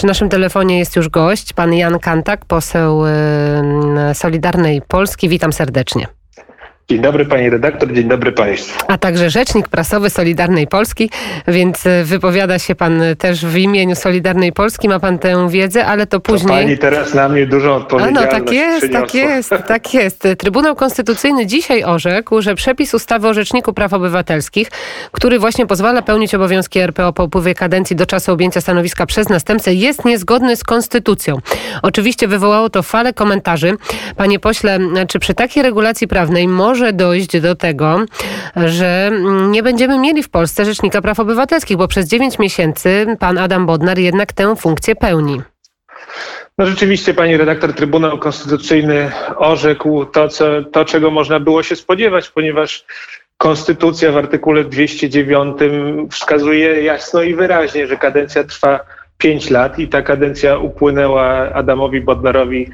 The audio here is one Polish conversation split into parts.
Przy naszym telefonie jest już gość, pan Jan Kantak, poseł Solidarnej Polski. Witam serdecznie. Dzień dobry pani redaktor, dzień dobry państwu. A także rzecznik prasowy Solidarnej Polski, więc e, wypowiada się pan też w imieniu Solidarnej Polski, ma pan tę wiedzę, ale to później... To pani teraz na mnie dużą odpowiedzialność A no tak jest, przyniosła. tak jest, tak jest. Trybunał Konstytucyjny dzisiaj orzekł, że przepis ustawy o Rzeczniku Praw Obywatelskich, który właśnie pozwala pełnić obowiązki RPO po upływie kadencji do czasu objęcia stanowiska przez następcę, jest niezgodny z konstytucją. Oczywiście wywołało to falę komentarzy. Panie pośle, czy przy takiej regulacji prawnej może może dojść do tego, że nie będziemy mieli w Polsce Rzecznika Praw Obywatelskich, bo przez 9 miesięcy pan Adam Bodnar jednak tę funkcję pełni. No rzeczywiście, pani redaktor, Trybunał Konstytucyjny orzekł to, co, to, czego można było się spodziewać, ponieważ Konstytucja w artykule 209 wskazuje jasno i wyraźnie, że kadencja trwa 5 lat i ta kadencja upłynęła Adamowi Bodnarowi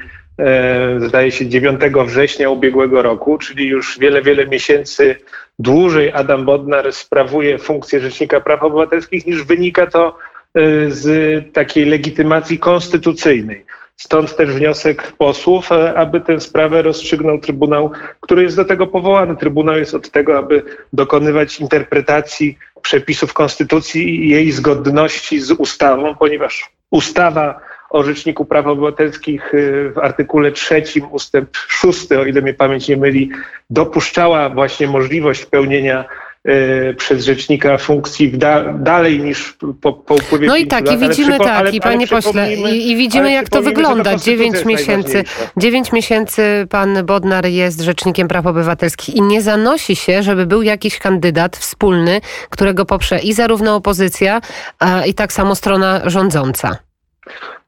zdaje się 9 września ubiegłego roku, czyli już wiele, wiele miesięcy dłużej Adam Bodnar sprawuje funkcję Rzecznika Praw Obywatelskich niż wynika to e, z takiej legitymacji konstytucyjnej. Stąd też wniosek posłów, e, aby tę sprawę rozstrzygnął Trybunał, który jest do tego powołany. Trybunał jest od tego, aby dokonywać interpretacji przepisów Konstytucji i jej zgodności z ustawą, ponieważ ustawa o Rzeczniku Praw Obywatelskich y, w artykule trzecim ustęp szósty, o ile mnie pamięć nie myli, dopuszczała właśnie możliwość pełnienia y, przez rzecznika funkcji da, dalej niż po, po upływie No i tak, lat, i widzimy tak, ale, i panie pośle, i, i widzimy jak to wygląda. Dziewięć miesięcy, dziewięć miesięcy pan Bodnar jest rzecznikiem praw obywatelskich i nie zanosi się, żeby był jakiś kandydat wspólny, którego poprze i zarówno opozycja, a, i tak samo strona rządząca.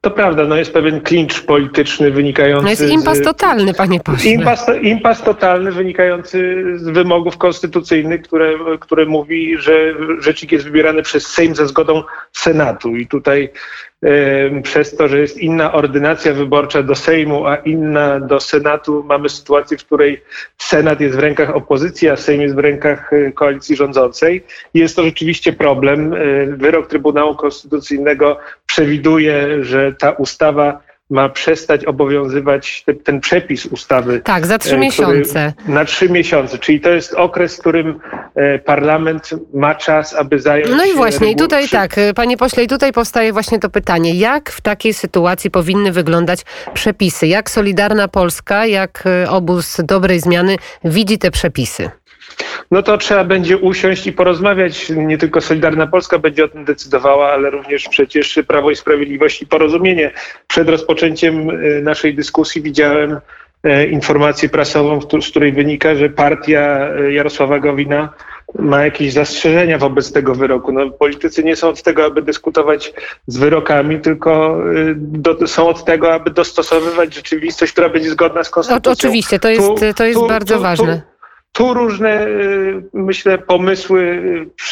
To prawda, no jest pewien klincz polityczny wynikający. No jest impas totalny, panie pośle. Impas, impas totalny wynikający z wymogów konstytucyjnych, które, które mówi, że rzecznik jest wybierany przez Sejm ze zgodą Senatu. I tutaj przez to, że jest inna ordynacja wyborcza do Sejmu, a inna do Senatu, mamy sytuację, w której Senat jest w rękach opozycji, a Sejm jest w rękach e, koalicji rządzącej. Jest to rzeczywiście problem. E, wyrok Trybunału Konstytucyjnego przewiduje, że ta ustawa ma przestać obowiązywać te, ten przepis ustawy. Tak, za trzy e, miesiące. Na trzy miesiące, czyli to jest okres, w którym e, parlament ma czas, aby zająć No i właśnie, i tutaj przy... tak, e, panie pośle, i tutaj powstaje właśnie to pytanie, jak w takiej sytuacji powinny wyglądać przepisy? Jak Solidarna Polska, jak obóz dobrej zmiany widzi te przepisy? No to trzeba będzie usiąść i porozmawiać. Nie tylko Solidarna Polska będzie o tym decydowała, ale również przecież Prawo i Sprawiedliwość i Porozumienie. Przed rozpoczęciem y, naszej dyskusji widziałem y, informację prasową, z której wynika, że partia y, Jarosława Gowina ma jakieś zastrzeżenia wobec tego wyroku. No, politycy nie są od tego, aby dyskutować z wyrokami, tylko do, są od tego, aby dostosowywać rzeczywistość, która będzie zgodna z konstytucją. O, oczywiście, to jest, tu, to jest tu, bardzo tu, ważne. Tu różne, y, myślę, pomysły,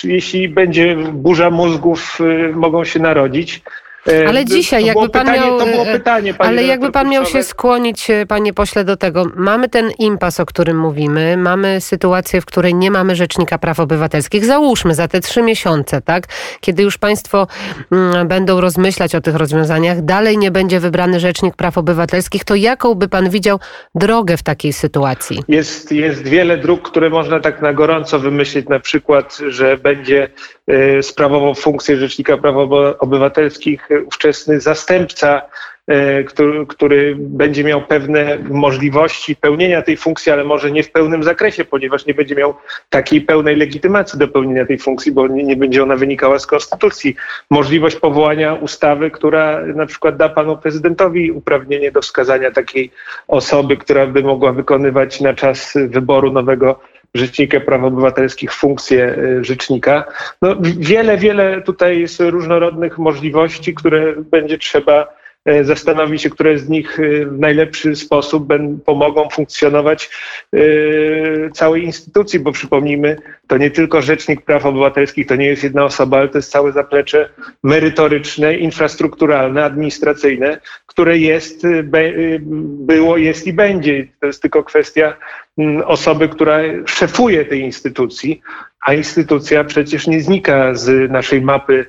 y, jeśli będzie burza mózgów, y, mogą się narodzić. E, ale dzisiaj, jakby pan pytanie, miał. To było e, pytanie, ale jakby pan miał się skłonić, e, panie pośle, do tego. Mamy ten impas, o którym mówimy, mamy sytuację, w której nie mamy rzecznika praw obywatelskich. Załóżmy za te trzy miesiące, tak? Kiedy już państwo mm, będą rozmyślać o tych rozwiązaniach, dalej nie będzie wybrany rzecznik praw obywatelskich, to jaką by pan widział drogę w takiej sytuacji? Jest, jest wiele dróg, które można tak na gorąco wymyślić, na przykład, że będzie sprawował funkcję rzecznika praw obywatelskich ówczesny zastępca, e, który, który, będzie miał pewne możliwości pełnienia tej funkcji, ale może nie w pełnym zakresie, ponieważ nie będzie miał takiej pełnej legitymacji do pełnienia tej funkcji, bo nie, nie będzie ona wynikała z konstytucji. Możliwość powołania ustawy, która na przykład da panu prezydentowi uprawnienie do wskazania takiej osoby, która by mogła wykonywać na czas wyboru nowego Rzecznika Praw Obywatelskich funkcję e, rzecznika. No, wiele, wiele tutaj jest różnorodnych możliwości, które będzie trzeba e, zastanowić się, które z nich e, w najlepszy sposób pomogą funkcjonować całej instytucji, bo przypomnijmy, to nie tylko Rzecznik Praw Obywatelskich, to nie jest jedna osoba, ale to jest całe zaplecze merytoryczne, infrastrukturalne, administracyjne, które jest, było, jest i będzie. To jest tylko kwestia osoby, która szefuje tej instytucji, a instytucja przecież nie znika z naszej mapy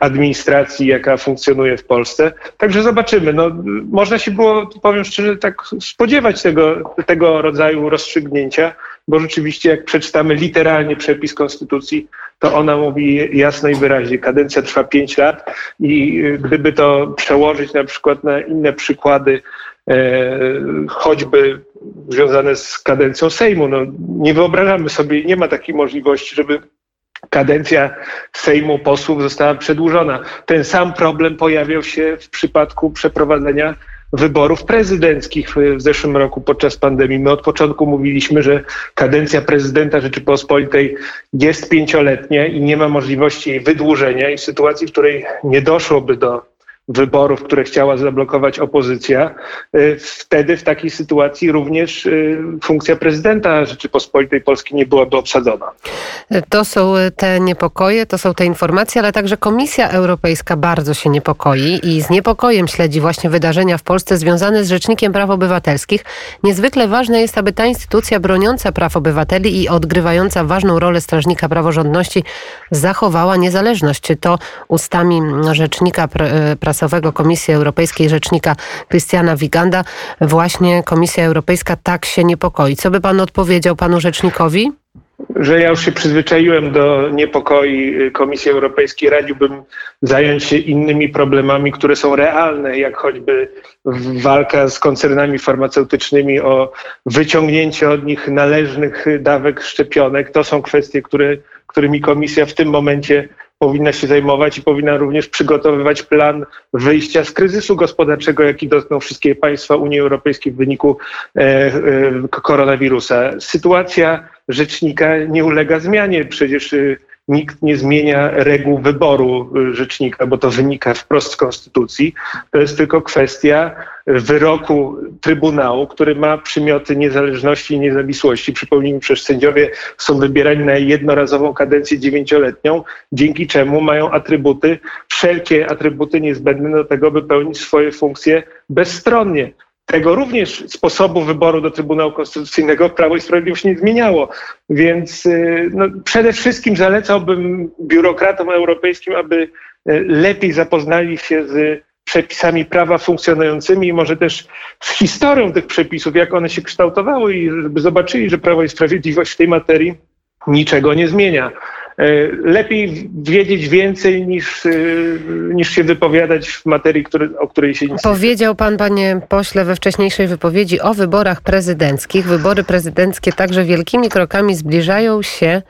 administracji, jaka funkcjonuje w Polsce. Także zobaczymy. No, można się było, powiem szczerze, tak spodziewać tego, tego rodzaju rozstrzygnięcia, bo rzeczywiście jak przeczytamy literalnie przepis konstytucji, to ona mówi jasno i wyraźnie, kadencja trwa pięć lat i gdyby to przełożyć na przykład na inne przykłady, choćby związane z kadencją Sejmu. No, nie wyobrażamy sobie, nie ma takiej możliwości, żeby kadencja Sejmu posłów została przedłużona. Ten sam problem pojawiał się w przypadku przeprowadzenia wyborów prezydenckich w zeszłym roku podczas pandemii. My od początku mówiliśmy, że kadencja prezydenta Rzeczypospolitej jest pięcioletnia i nie ma możliwości jej wydłużenia i w sytuacji, w której nie doszłoby do wyborów, które chciała zablokować opozycja, y, wtedy w takiej sytuacji również y, funkcja prezydenta Rzeczypospolitej Polskiej nie byłaby obsadzona. To są te niepokoje, to są te informacje, ale także Komisja Europejska bardzo się niepokoi i z niepokojem śledzi właśnie wydarzenia w Polsce związane z Rzecznikiem Praw Obywatelskich. Niezwykle ważne jest, aby ta instytucja broniąca praw obywateli i odgrywająca ważną rolę strażnika praworządności zachowała niezależność. To ustami Rzecznika Praw prasowego Komisji Europejskiej rzecznika Krystiana Wiganda właśnie Komisja Europejska tak się niepokoi. Co by pan odpowiedział panu rzecznikowi? że ja już się przyzwyczaiłem do niepokoi Komisji Europejskiej. Radziłbym zająć się innymi problemami, które są realne, jak choćby walka z koncernami farmaceutycznymi o wyciągnięcie od nich należnych dawek szczepionek. To są kwestie, które, którymi Komisja w tym momencie powinna się zajmować i powinna również przygotowywać plan wyjścia z kryzysu gospodarczego, jaki dotknął wszystkie państwa Unii Europejskiej w wyniku e, e, koronawirusa. Sytuacja rzecznika nie ulega zmianie. Przecież e, nikt nie zmienia reguł wyboru y, rzecznika, bo to wynika wprost z konstytucji. To jest tylko kwestia wyroku Trybunału, który ma przymioty niezależności i niezawisłości. Przypomnijmy, przecież sędziowie są wybierani na jednorazową kadencję dziewięcioletnią, dzięki czemu mają atrybuty, wszelkie atrybuty niezbędne do tego, by pełnić swoje funkcje bezstronnie. Tego również sposobu wyboru do Trybunału Konstytucyjnego Prawo i Sprawiedliwość nie zmieniało. Więc y, no, przede wszystkim zalecałbym biurokratom europejskim, aby y, lepiej zapoznali się z przepisami prawa funkcjonującymi i może też z historią tych przepisów, jak one się kształtowały i żeby zobaczyli, że Prawo i Sprawiedliwość w tej materii niczego nie zmienia. E, lepiej wiedzieć więcej niż, e, niż się wypowiadać w materii, który, o której się nie Powiedział pan, panie pośle, we wcześniejszej wypowiedzi o wyborach prezydenckich. Wybory prezydenckie także wielkimi krokami zbliżają się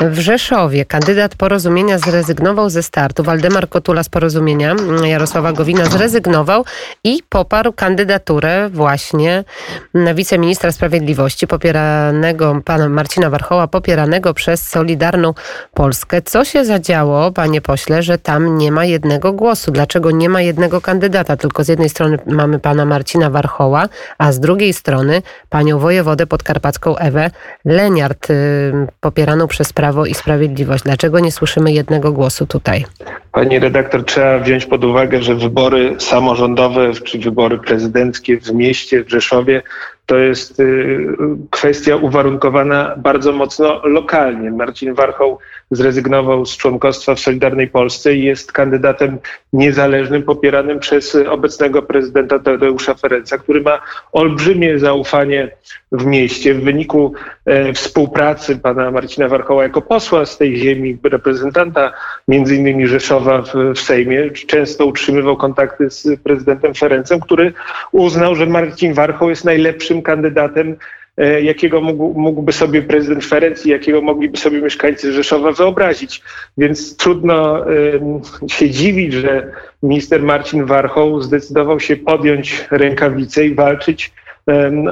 w Rzeszowie. Kandydat porozumienia zrezygnował ze startu. Waldemar Kotula z porozumienia Jarosława Gowina zrezygnował i poparł kandydaturę właśnie wiceministra sprawiedliwości popieranego pana Marcina Warchoła, popieranego przez Solidarną Polskę. Co się zadziało, panie pośle, że tam nie ma jednego głosu? Dlaczego nie ma jednego kandydata? Tylko z jednej strony mamy pana Marcina Warchoła, a z drugiej strony panią wojewodę podkarpacką Ewę Leniart, y, popieraną przez Prawo i Sprawiedliwość. Dlaczego nie słyszymy jednego głosu tutaj? Pani redaktor, trzeba wziąć pod uwagę, że wybory samorządowe czy wybory prezydenckie w mieście, w Rzeszowie to jest y, kwestia uwarunkowana bardzo mocno lokalnie. Marcin Warchoł zrezygnował z członkostwa w Solidarnej Polsce i jest kandydatem niezależnym, popieranym przez obecnego prezydenta Tadeusza Ferenca, który ma olbrzymie zaufanie w mieście. W wyniku e, współpracy pana Marcina Warchoła jako posła z tej ziemi, reprezentanta między innymi Rzeszowa w, w Sejmie, często utrzymywał kontakty z prezydentem Ferencem, który uznał, że Marcin Warchoł jest najlepszym kandydatem jakiego mógł, mógłby sobie prezydent Ferenc i jakiego mogliby sobie mieszkańcy Rzeszowa wyobrazić. Więc trudno się dziwić, że minister Marcin Warchoł zdecydował się podjąć rękawice i walczyć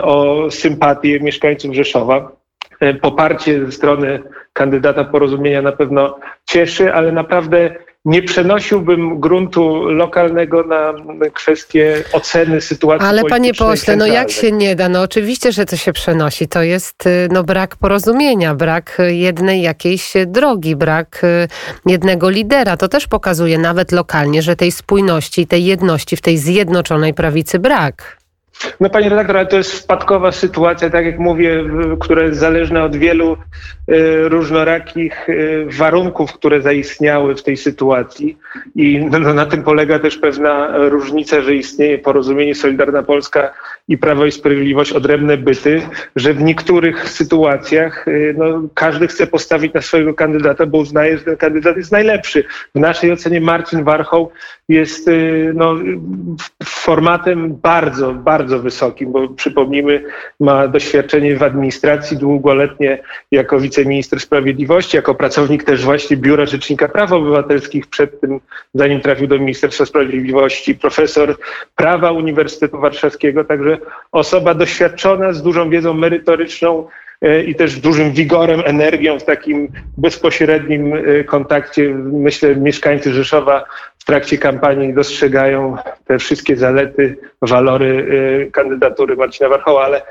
o sympatię mieszkańców Rzeszowa. E, poparcie ze strony kandydata porozumienia na pewno cieszy, ale naprawdę nie przenosiłbym gruntu lokalnego na kwestię oceny sytuacji Ale panie pośle, no jak się nie da? No oczywiście, że to się przenosi. To jest y, no, brak porozumienia, brak jednej jakiejś drogi, brak y, jednego lidera. To też pokazuje nawet lokalnie, że tej spójności, tej jedności w tej zjednoczonej prawicy brak. No panie redaktor, ale to jest wpadkowa sytuacja, tak jak mówię, która jest zależna od wielu y, różnorakich y, warunków, które zaistniały w tej sytuacji. I no, no, na tym polega też pewna różnica, że istnieje porozumienie Solidarna Polska i Prawo i Sprawiedliwość odrębne byty, że w niektórych sytuacjach y, no, każdy chce postawić na swojego kandydata, bo uznaje, że ten kandydat jest najlepszy. W naszej ocenie Marcin Warchoł jest y, no, formatem bardzo, bardzo wysokim, bo przypomnijmy, ma doświadczenie w administracji długoletnie jako wiceminister sprawiedliwości, jako pracownik też właśnie Biura Rzecznika Praw Obywatelskich przed tym, zanim trafił do Ministerstwa Sprawiedliwości, profesor prawa Uniwersytetu Warszawskiego, także osoba doświadczona z dużą wiedzą merytoryczną e, i też dużym wigorem, energią w takim bezpośrednim e, kontakcie. Myślę, mieszkańcy Rzeszowa w trakcie kampanii dostrzegają te wszystkie zalety, walory e, kandydatury Marcina Warchoła, ale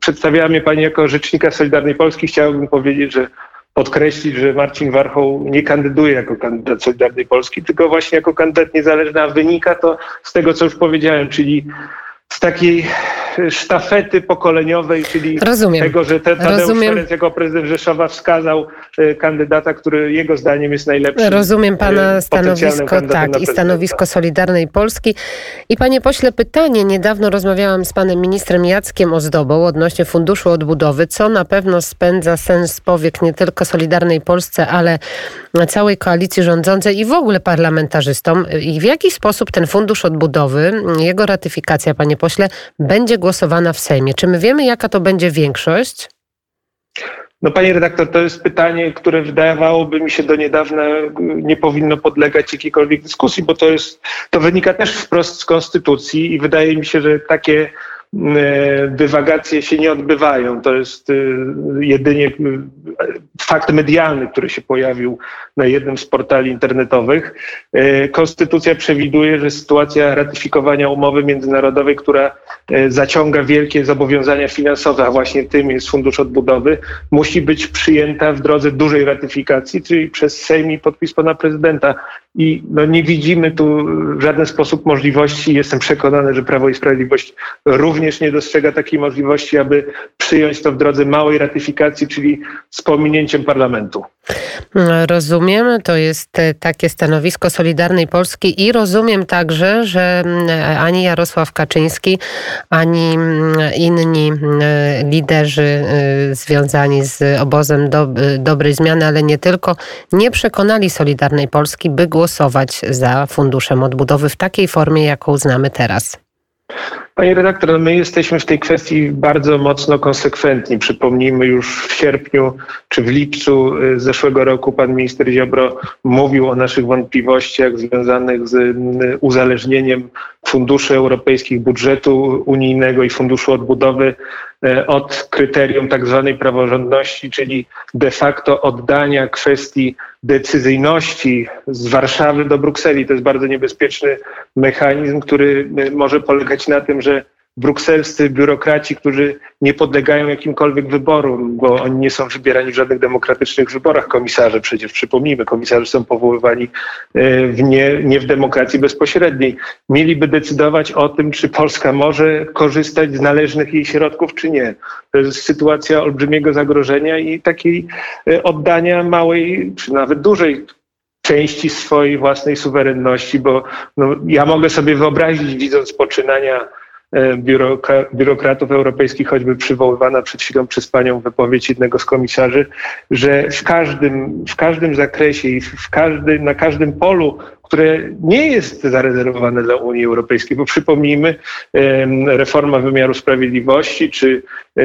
przedstawiała mnie Pani jako rzecznika Solidarnej Polski. Chciałbym powiedzieć, że podkreślić, że Marcin Warchoł nie kandyduje jako kandydat Solidarnej Polski, tylko właśnie jako kandydat niezależny, a wynika to z tego, co już powiedziałem, czyli z takiej sztafety pokoleniowej, czyli Rozumiem. tego, że te, Tadeusz Rozumiem. Ferenc jako prezydent Rzeszowa wskazał e, kandydata, który jego zdaniem jest najlepszy. Rozumiem pana e, stanowisko, tak, i stanowisko Solidarnej Polski. I panie pośle, pytanie. Niedawno rozmawiałam z panem ministrem Jackiem Ozdobą odnośnie Funduszu Odbudowy, co na pewno spędza sens powiek nie tylko Solidarnej Polsce, ale całej koalicji rządzącej i w ogóle parlamentarzystom. I w jaki sposób ten Fundusz Odbudowy, jego ratyfikacja, panie pośle, będzie głosowana w Sejmie. Czy my wiemy, jaka to będzie większość? No panie redaktor, to jest pytanie, które wydawałoby mi się do niedawna nie powinno podlegać jakiejkolwiek dyskusji, bo to jest, to wynika też wprost z konstytucji i wydaje mi się, że takie dywagacje się nie odbywają. To jest e, jedynie e, fakt medialny, który się pojawił na jednym z portali internetowych. Konstytucja przewiduje, że sytuacja ratyfikowania umowy międzynarodowej, która zaciąga wielkie zobowiązania finansowe, a właśnie tym jest Fundusz Odbudowy, musi być przyjęta w drodze dużej ratyfikacji, czyli przez Sejm i podpis pana prezydenta. I no, nie widzimy tu w żaden sposób możliwości. Jestem przekonany, że Prawo i Sprawiedliwość również nie dostrzega takiej możliwości, aby przyjąć to w drodze małej ratyfikacji, czyli z pominięciem parlamentu. Rozumiem, to jest e, takie stanowisko Solidarnej Polski i rozumiem także, że mm, ani Jarosław Kaczyński, ani mm, inni mm, liderzy e, związani z obozem do, dobrej zmiany, ale nie tylko, nie przekonali Solidarnej Polski, by głosować za Funduszem Odbudowy w takiej formie, jaką znamy teraz. Panie redaktor, no my jesteśmy w tej kwestii bardzo mocno konsekwentni. Przypomnijmy, już w sierpniu czy w lipcu y, zeszłego roku pan minister Ziobro mówił o naszych wątpliwościach związanych z y, uzależnieniem funduszy europejskich, budżetu unijnego i funduszu odbudowy y, od kryterium tak zwanej praworządności, czyli de facto oddania kwestii decyzyjności z Warszawy do Brukseli. To jest bardzo niebezpieczny mechanizm, który może polegać na tym, że brukselscy biurokraci, którzy nie podlegają jakimkolwiek wyborom, bo oni nie są wybierani w żadnych demokratycznych wyborach. Komisarze przecież, przypomnijmy, komisarze są powoływani e, w nie, nie w demokracji bezpośredniej. Mieliby decydować o tym, czy Polska może korzystać z należnych jej środków, czy nie. To jest sytuacja olbrzymiego zagrożenia i takiej e, oddania małej, czy nawet dużej części swojej własnej suwerenności, bo no, ja mogę sobie wyobrazić, widząc poczynania E, biurokratów europejskich, choćby przywoływana przed chwilą przez panią wypowiedź jednego z komisarzy, że w każdym, w każdym zakresie i w każdy, na każdym polu, które nie jest zarezerwowane dla Unii Europejskiej, bo przypomnijmy, reforma wymiaru sprawiedliwości, czy e,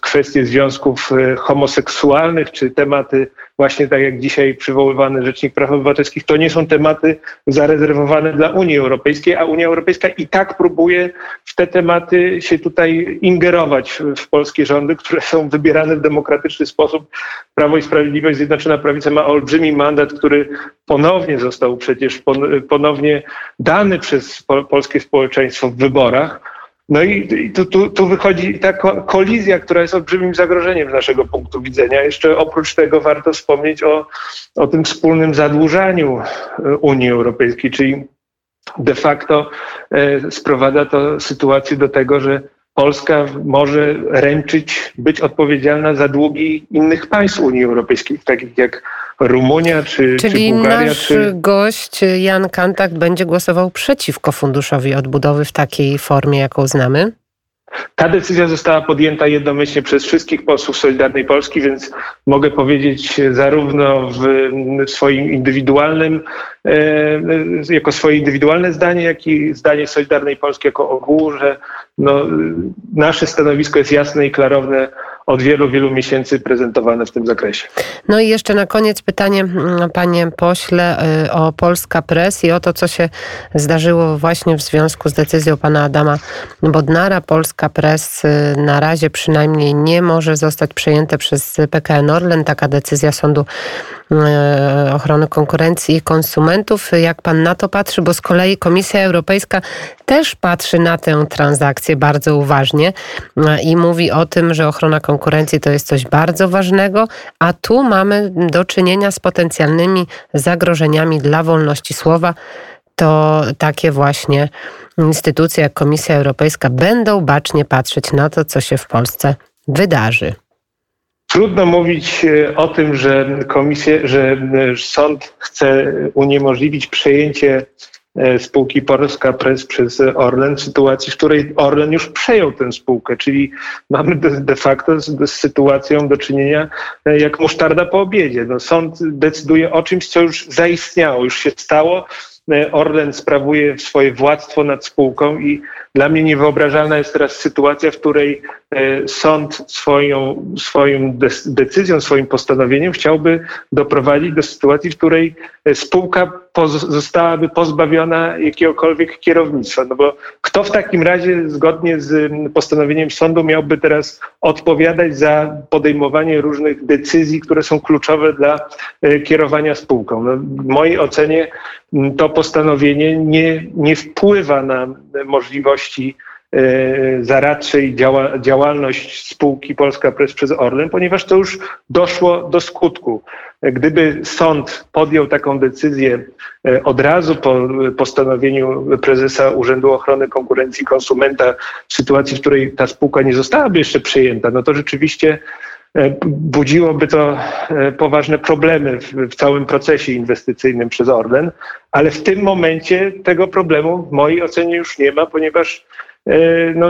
kwestie związków e, homoseksualnych, czy tematy właśnie tak jak dzisiaj przywoływany Rzecznik Praw Obywatelskich, to nie są tematy zarezerwowane dla Unii Europejskiej, a Unia Europejska i tak próbuje w te tematy się tutaj ingerować w polskie rządy, które są wybierane w demokratyczny sposób. Prawo i Sprawiedliwość, Zjednoczona Prawica ma olbrzymi mandat, który ponownie został przecież ponownie dany przez polskie społeczeństwo w wyborach no i tu, tu, tu wychodzi ta kolizja, która jest olbrzymim zagrożeniem z naszego punktu widzenia. Jeszcze oprócz tego warto wspomnieć o, o tym wspólnym zadłużaniu e, Unii Europejskiej, czyli de facto sprowadza to sytuację do tego, że Polska może ręczyć, być odpowiedzialna za długi innych państw Unii Europejskiej, takich jak Rumunia czy, Czyli czy Bułgaria. nasz czy... gość Jan Kantak będzie głosował przeciwko Funduszowi Odbudowy w takiej formie, jaką znamy? Ta decyzja została podjęta jednomyślnie przez wszystkich posłów Solidarnej Polski, więc mogę powiedzieć zarówno w swoim indywidualnym, jako swoje indywidualne zdanie, jak i zdanie Solidarnej Polski jako ogółu, że no, nasze stanowisko jest jasne i klarowne od wielu, wielu miesięcy prezentowane w tym zakresie. No i jeszcze na koniec pytanie, mm, panie pośle, y, o Polska Press i o to, co się zdarzyło właśnie w związku z decyzją pana Adama Bodnara. Polska Press y, na razie przynajmniej nie może zostać przejęte przez PKN Orlen. Taka decyzja Sądu Ochrony Konkurencji i Konsumentów. Jak pan na to patrzy? Bo z kolei Komisja Europejska też patrzy na tę transakcję bardzo uważnie i mówi o tym, że ochrona konkurencji to jest coś bardzo ważnego, a tu mamy do czynienia z potencjalnymi zagrożeniami dla wolności słowa. To takie właśnie instytucje jak Komisja Europejska będą bacznie patrzeć na to, co się w Polsce wydarzy. Trudno mówić e, o tym, że komisja, że sąd chce uniemożliwić przejęcie E, spółki Polska Press przez Orlen w sytuacji, w której Orlen już przejął tę spółkę, czyli mamy de facto z, z sytuacją do czynienia e, jak musztarda po obiedzie. No, sąd decyduje o czymś, co już zaistniało, już się stało. E, Orlen sprawuje swoje władztwo nad spółką i dla mnie niewyobrażalna jest teraz sytuacja, w której sąd swoją, swoją decyzją, swoim postanowieniem chciałby doprowadzić do sytuacji, w której spółka zostałaby pozbawiona jakiegokolwiek kierownictwa. No bo kto w takim razie zgodnie z postanowieniem sądu miałby teraz odpowiadać za podejmowanie różnych decyzji, które są kluczowe dla e, kierowania spółką? No, w mojej ocenie to postanowienie nie, nie wpływa na możliwości e, zaradczej działa, działalność spółki Polska Press przez Orlen, ponieważ to już doszło do skutku. Gdyby sąd podjął taką decyzję e, od razu po postanowieniu prezesa Urzędu Ochrony Konkurencji Konsumenta w sytuacji, w której ta spółka nie zostałaby jeszcze przejęta, no to rzeczywiście e, budziłoby to e, poważne problemy w, w, całym procesie inwestycyjnym przez Orlen, ale w tym momencie tego problemu w mojej ocenie już nie ma, ponieważ no,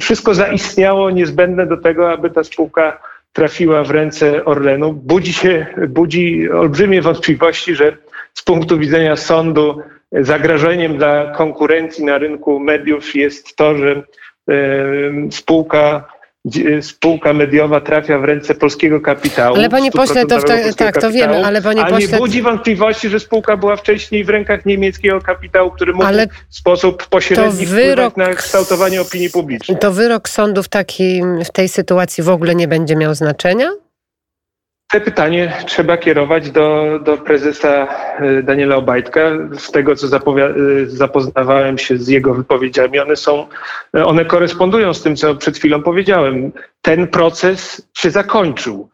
wszystko zaistniało niezbędne do tego, aby ta spółka trafiła w ręce Orlenu, budzi się, budzi olbrzymie wątpliwości, że z punktu widzenia sądu zagrożeniem dla konkurencji na rynku mediów jest to, że spółka spółka mediowa trafia w ręce polskiego kapitału. Ale panie pośle, to, tak, tak to wiemy, ale panie pośle... nie budzi wątpliwości, że spółka była wcześniej w rękach niemieckiego kapitału, który mógł ale w sposób pośredni wyrok, na kształtowanie opinii publicznej. To wyrok sądu w, takim, w tej sytuacji w ogóle nie będzie miał znaczenia? Te pytanie trzeba kierować do, do prezesa e, Daniela Obajtka. Z tego, co e, zapoznawałem się z jego wypowiedziami, one są, e, one korespondują z tym, co przed chwilą powiedziałem. Ten proces się zakończył.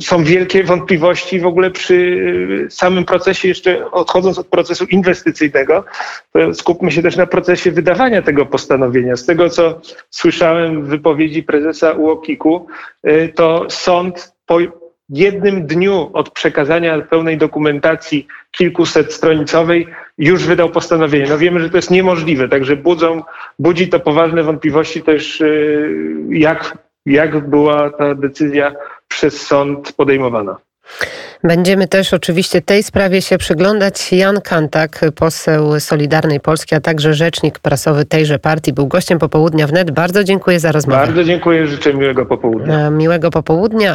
Są wielkie wątpliwości w ogóle przy samym procesie, jeszcze odchodząc od procesu inwestycyjnego, skupmy się też na procesie wydawania tego postanowienia. Z tego, co słyszałem w wypowiedzi prezesa UOKiK-u, to sąd po, jednym dniu od przekazania pełnej dokumentacji kilkuset stronicowej już wydał postanowienie. No wiemy, że to jest niemożliwe, także budzą, budzi to poważne wątpliwości też, y, jak, jak była ta decyzja przez sąd podejmowana. Będziemy też oczywiście tej sprawie się przyglądać. Jan Kantak, poseł Solidarnej Polski, a także rzecznik prasowy tejże partii, był gościem popołudnia wnet. Bardzo dziękuję za rozmowę. Bardzo dziękuję, życzę miłego popołudnia. Miłego popołudnia.